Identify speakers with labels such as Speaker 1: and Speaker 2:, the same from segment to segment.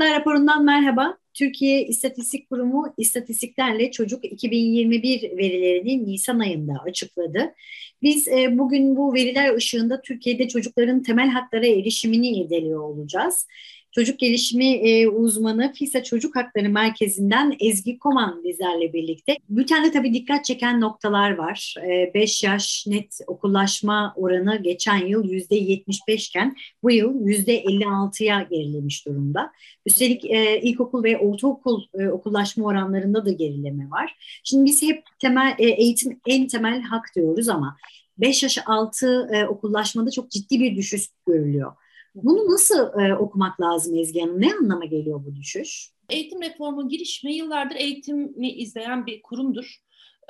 Speaker 1: Haklar raporundan merhaba. Türkiye İstatistik Kurumu istatistiklerle çocuk 2021 verilerini Nisan ayında açıkladı. Biz e, bugün bu veriler ışığında Türkiye'de çocukların temel haklara erişimini irdeliyor olacağız. Çocuk gelişimi e, uzmanı FİSA Çocuk Hakları Merkezi'nden Ezgi Koman bizlerle birlikte. Bültende tabii dikkat çeken noktalar var. 5 e, yaş net okullaşma oranı geçen yıl %75 iken bu yıl %56'ya gerilemiş durumda. Üstelik e, ilkokul ve ortaokul e, okullaşma oranlarında da gerileme var. Şimdi biz hep temel e, eğitim en temel hak diyoruz ama 5 yaş altı e, okullaşmada çok ciddi bir düşüş görülüyor. Bunu nasıl e, okumak lazım Ezgi Hanım? Ne anlama geliyor bu düşüş?
Speaker 2: Eğitim reformu girişimi yıllardır eğitimi izleyen bir kurumdur.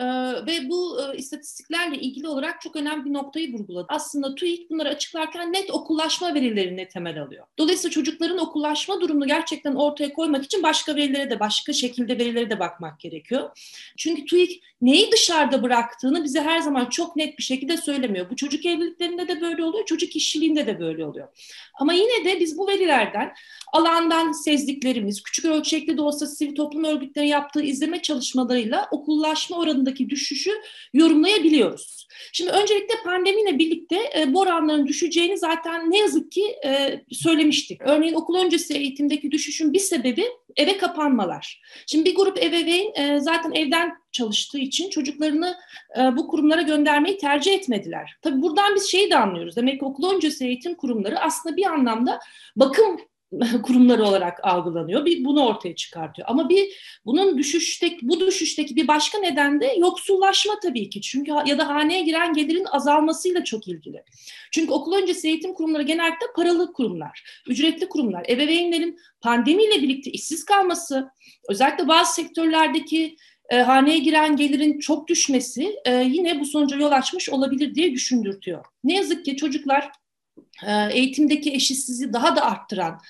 Speaker 2: Ee, ve bu e, istatistiklerle ilgili olarak çok önemli bir noktayı vurguladı. Aslında TÜİK bunları açıklarken net okullaşma verilerini temel alıyor. Dolayısıyla çocukların okullaşma durumunu gerçekten ortaya koymak için başka verilere de başka şekilde verilere de bakmak gerekiyor. Çünkü TÜİK neyi dışarıda bıraktığını bize her zaman çok net bir şekilde söylemiyor. Bu çocuk evliliklerinde de böyle oluyor, çocuk işçiliğinde de böyle oluyor. Ama yine de biz bu verilerden alandan sezdiklerimiz, küçük ölçekli de olsa sivil toplum örgütleri yaptığı izleme çalışmalarıyla okullaşma oranındaki düşüşü yorumlayabiliyoruz. Şimdi öncelikle pandemiyle birlikte e, bu oranların düşeceğini zaten ne yazık ki e, söylemiştik. Örneğin okul öncesi eğitimdeki düşüşün bir sebebi eve kapanmalar. Şimdi bir grup ebeveyn e, zaten evden çalıştığı için çocuklarını e, bu kurumlara göndermeyi tercih etmediler. Tabii buradan biz şeyi de anlıyoruz. Demek ki okul öncesi eğitim kurumları aslında bir anlamda bakım kurumları olarak algılanıyor. Bir bunu ortaya çıkartıyor. Ama bir bunun düşüşteki bu düşüşteki bir başka neden de yoksullaşma tabii ki. Çünkü ya da haneye giren gelirin azalmasıyla çok ilgili. Çünkü okul öncesi eğitim kurumları genellikle paralı kurumlar, ücretli kurumlar. Ebeveynlerin pandemiyle birlikte işsiz kalması, özellikle bazı sektörlerdeki e, haneye giren gelirin çok düşmesi e, yine bu sonuca yol açmış olabilir diye düşündürtüyor. Ne yazık ki çocuklar eğitimdeki eşitsizliği daha da arttıran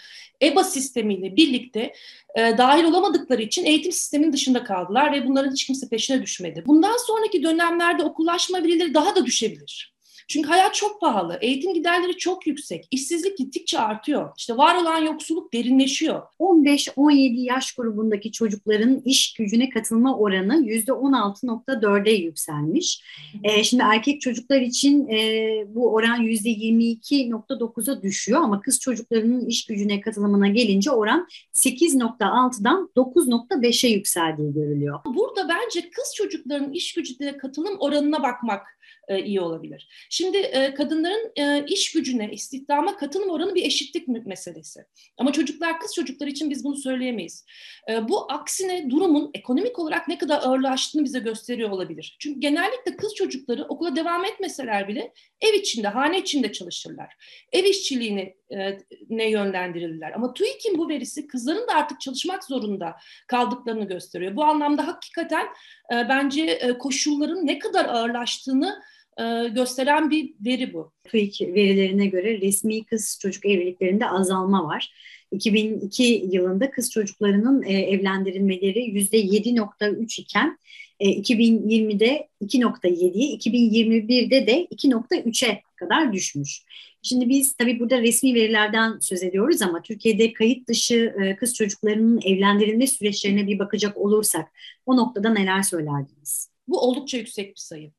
Speaker 2: EBA sistemiyle birlikte e, dahil olamadıkları için eğitim sisteminin dışında kaldılar ve bunların hiç kimse peşine düşmedi. Bundan sonraki dönemlerde okullaşma verileri daha da düşebilir. Çünkü hayat çok pahalı, eğitim giderleri çok yüksek, işsizlik gittikçe artıyor. İşte var olan yoksulluk derinleşiyor.
Speaker 1: 15-17 yaş grubundaki çocukların iş gücüne katılma oranı %16.4'e yükselmiş. E, şimdi erkek çocuklar için e, bu oran %22.9'a düşüyor ama kız çocuklarının iş gücüne katılımına gelince oran 8.6'dan 9.5'e yükseldiği görülüyor.
Speaker 2: Burada bence kız çocuklarının iş gücüne katılım oranına bakmak e, iyi olabilir. Şimdi e, kadınların e, iş gücüne, istihdama katılım oranı bir eşitlik meselesi. Ama çocuklar, kız çocuklar için biz bunu söyleyemeyiz. E, bu aksine durumun ekonomik olarak ne kadar ağırlaştığını bize gösteriyor olabilir. Çünkü genellikle kız çocukları okula devam etmeseler bile ev içinde, hane içinde çalışırlar. Ev işçiliğine e, ne yönlendirirler. Ama TÜİK'in bu verisi kızların da artık çalışmak zorunda kaldıklarını gösteriyor. Bu anlamda hakikaten e, bence e, koşulların ne kadar ağırlaştığını e, gösteren bir veri bu.
Speaker 1: TÜİK verilerine göre resmi kız çocuk evliliklerinde azalma var. 2002 yılında kız çocuklarının e, evlendirilmeleri %7.3 iken e, 2020'de 2.7'ye, 2021'de de 2.3'e kadar düşmüş. Şimdi biz tabii burada resmi verilerden söz ediyoruz ama Türkiye'de kayıt dışı e, kız çocuklarının evlendirilme süreçlerine bir bakacak olursak o noktada neler söylerdiniz?
Speaker 2: Bu oldukça yüksek bir sayı.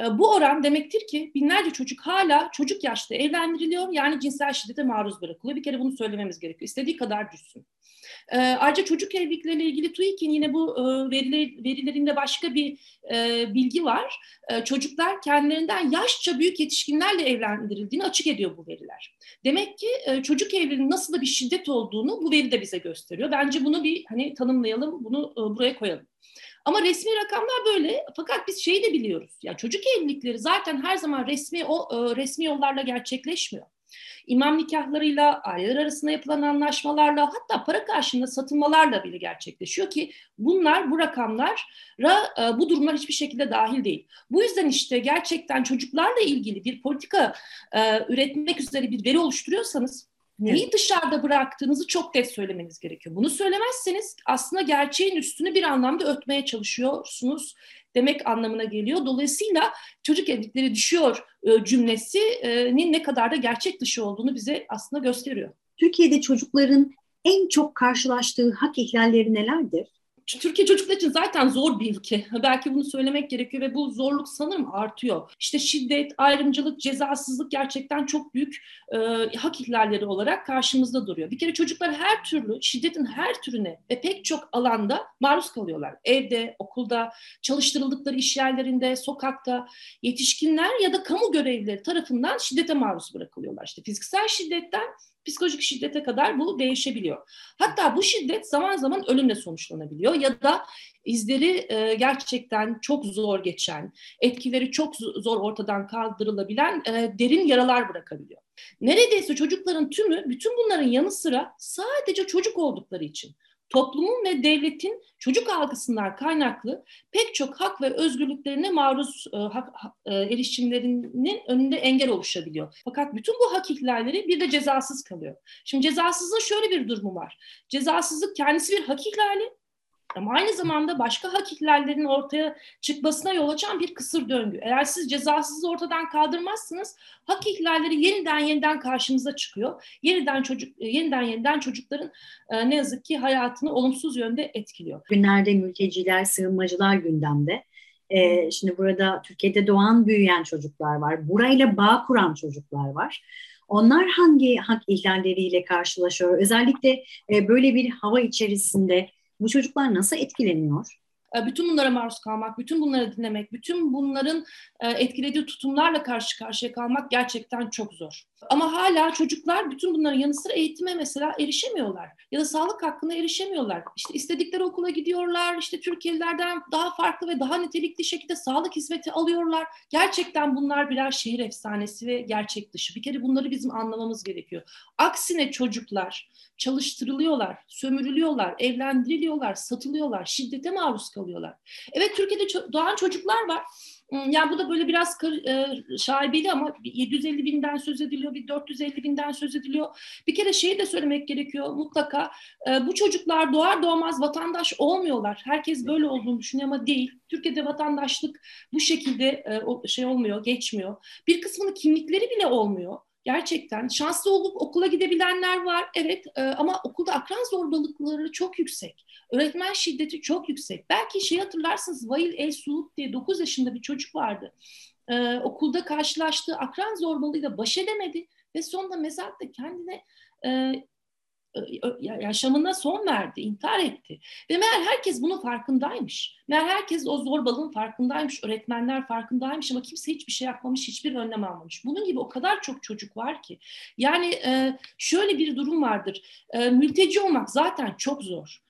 Speaker 2: Ee, bu oran demektir ki binlerce çocuk hala çocuk yaşta evlendiriliyor yani cinsel şiddete maruz bırakılıyor. Bir kere bunu söylememiz gerekiyor. İstediği kadar düşsün. E, ayrıca çocuk evlilikleriyle ilgili TÜİK'in yine bu e, veriler, verilerinde başka bir e, bilgi var. E, çocuklar kendilerinden yaşça büyük yetişkinlerle evlendirildiğini açık ediyor bu veriler. Demek ki çocuk evliliğinin nasıl da bir şiddet olduğunu bu veri de bize gösteriyor. Bence bunu bir hani tanımlayalım, bunu buraya koyalım. Ama resmi rakamlar böyle. Fakat biz şeyi de biliyoruz. Ya çocuk evlilikleri zaten her zaman resmi o e, resmi yollarla gerçekleşmiyor. İmam nikahlarıyla, aileler arasında yapılan anlaşmalarla hatta para karşılığında satılmalarla bile gerçekleşiyor ki bunlar bu rakamlara e, bu durumlar hiçbir şekilde dahil değil. Bu yüzden işte gerçekten çocuklarla ilgili bir politika e, üretmek üzere bir veri oluşturuyorsanız Neyi evet. dışarıda bıraktığınızı çok net söylemeniz gerekiyor. Bunu söylemezseniz aslında gerçeğin üstünü bir anlamda örtmeye çalışıyorsunuz demek anlamına geliyor. Dolayısıyla çocuk evlilikleri düşüyor e, cümlesinin ne kadar da gerçek dışı olduğunu bize aslında gösteriyor.
Speaker 1: Türkiye'de çocukların en çok karşılaştığı hak ihlalleri nelerdir?
Speaker 2: Türkiye çocuklar için zaten zor bir ülke. Belki bunu söylemek gerekiyor ve bu zorluk sanırım artıyor. İşte şiddet, ayrımcılık, cezasızlık gerçekten çok büyük e, hak ihlalleri olarak karşımızda duruyor. Bir kere çocuklar her türlü, şiddetin her türüne ve pek çok alanda maruz kalıyorlar. Evde, okulda, çalıştırıldıkları iş yerlerinde, sokakta, yetişkinler ya da kamu görevlileri tarafından şiddete maruz bırakılıyorlar. İşte fiziksel şiddetten psikolojik şiddete kadar bu değişebiliyor. Hatta bu şiddet zaman zaman ölümle sonuçlanabiliyor ya da izleri e, gerçekten çok zor geçen, etkileri çok zor ortadan kaldırılabilen e, derin yaralar bırakabiliyor. Neredeyse çocukların tümü bütün bunların yanı sıra sadece çocuk oldukları için toplumun ve devletin çocuk algısından kaynaklı pek çok hak ve özgürlüklerine maruz e, hak, e, erişimlerinin önünde engel oluşabiliyor. Fakat bütün bu hak ihlalleri bir de cezasız kalıyor. Şimdi cezasızlığın şöyle bir durumu var. Cezasızlık kendisi bir hak ihlali ama aynı zamanda başka hak ihlallerinin ortaya çıkmasına yol açan bir kısır döngü. Eğer siz cezasızlığı ortadan kaldırmazsınız hak ihlalleri yeniden yeniden karşınıza çıkıyor. Yeniden çocuk yeniden yeniden çocukların e, ne yazık ki hayatını olumsuz yönde etkiliyor.
Speaker 1: Günlerde mülteciler, sığınmacılar gündemde. Ee, şimdi burada Türkiye'de doğan, büyüyen çocuklar var. Burayla bağ kuran çocuklar var. Onlar hangi hak ihlalleriyle karşılaşıyor? Özellikle e, böyle bir hava içerisinde bu çocuklar nasıl etkileniyor?
Speaker 2: E, bütün bunlara maruz kalmak, bütün bunları dinlemek, bütün bunların e, etkilediği tutumlarla karşı karşıya kalmak gerçekten çok zor. Ama hala çocuklar bütün bunların yanı sıra eğitime mesela erişemiyorlar. Ya da sağlık hakkına erişemiyorlar. İşte istedikleri okula gidiyorlar. İşte Türkiye'lilerden daha farklı ve daha nitelikli şekilde sağlık hizmeti alıyorlar. Gerçekten bunlar birer şehir efsanesi ve gerçek dışı. Bir kere bunları bizim anlamamız gerekiyor. Aksine çocuklar çalıştırılıyorlar, sömürülüyorlar, evlendiriliyorlar, satılıyorlar, şiddete maruz kalıyorlar. Evet Türkiye'de doğan çocuklar var Hmm, yani bu da böyle biraz e, şaibeli ama 750 binden söz ediliyor, bir 450 binden söz ediliyor. Bir kere şeyi de söylemek gerekiyor mutlaka. E, bu çocuklar doğar doğmaz vatandaş olmuyorlar. Herkes böyle olduğunu düşünüyor ama değil. Türkiye'de vatandaşlık bu şekilde e, şey olmuyor, geçmiyor. Bir kısmının kimlikleri bile olmuyor. Gerçekten şanslı olup okula gidebilenler var evet e, ama okulda akran zorbalıkları çok yüksek. Öğretmen şiddeti çok yüksek. Belki şey hatırlarsınız Vail El Suud diye 9 yaşında bir çocuk vardı. E, okulda karşılaştığı akran zorbalığıyla baş edemedi ve sonunda mezarda kendine e, yaşamına son verdi, intihar etti. Ve meğer herkes bunun farkındaymış. Meğer herkes o zorbalığın farkındaymış, öğretmenler farkındaymış ama kimse hiçbir şey yapmamış, hiçbir önlem almamış. Bunun gibi o kadar çok çocuk var ki. Yani şöyle bir durum vardır. Mülteci olmak zaten çok zor.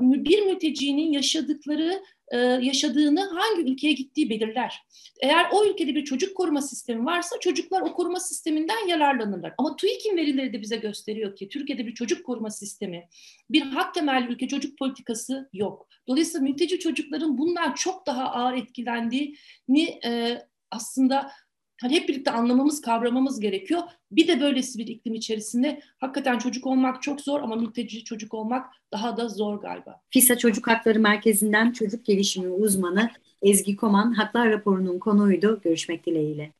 Speaker 2: Bir mültecinin yaşadıkları e, yaşadığını hangi ülkeye gittiği belirler. Eğer o ülkede bir çocuk koruma sistemi varsa çocuklar o koruma sisteminden yararlanırlar. Ama TÜİK'in verileri de bize gösteriyor ki Türkiye'de bir çocuk koruma sistemi, bir hak temelli ülke çocuk politikası yok. Dolayısıyla mülteci çocukların bundan çok daha ağır etkilendiğini e, aslında hani hep birlikte anlamamız, kavramamız gerekiyor. Bir de böylesi bir iklim içerisinde hakikaten çocuk olmak çok zor ama mülteci çocuk olmak daha da zor galiba.
Speaker 1: FİSA Çocuk Hakları Merkezi'nden çocuk gelişimi uzmanı Ezgi Koman Haklar raporunun konuydu. Görüşmek dileğiyle.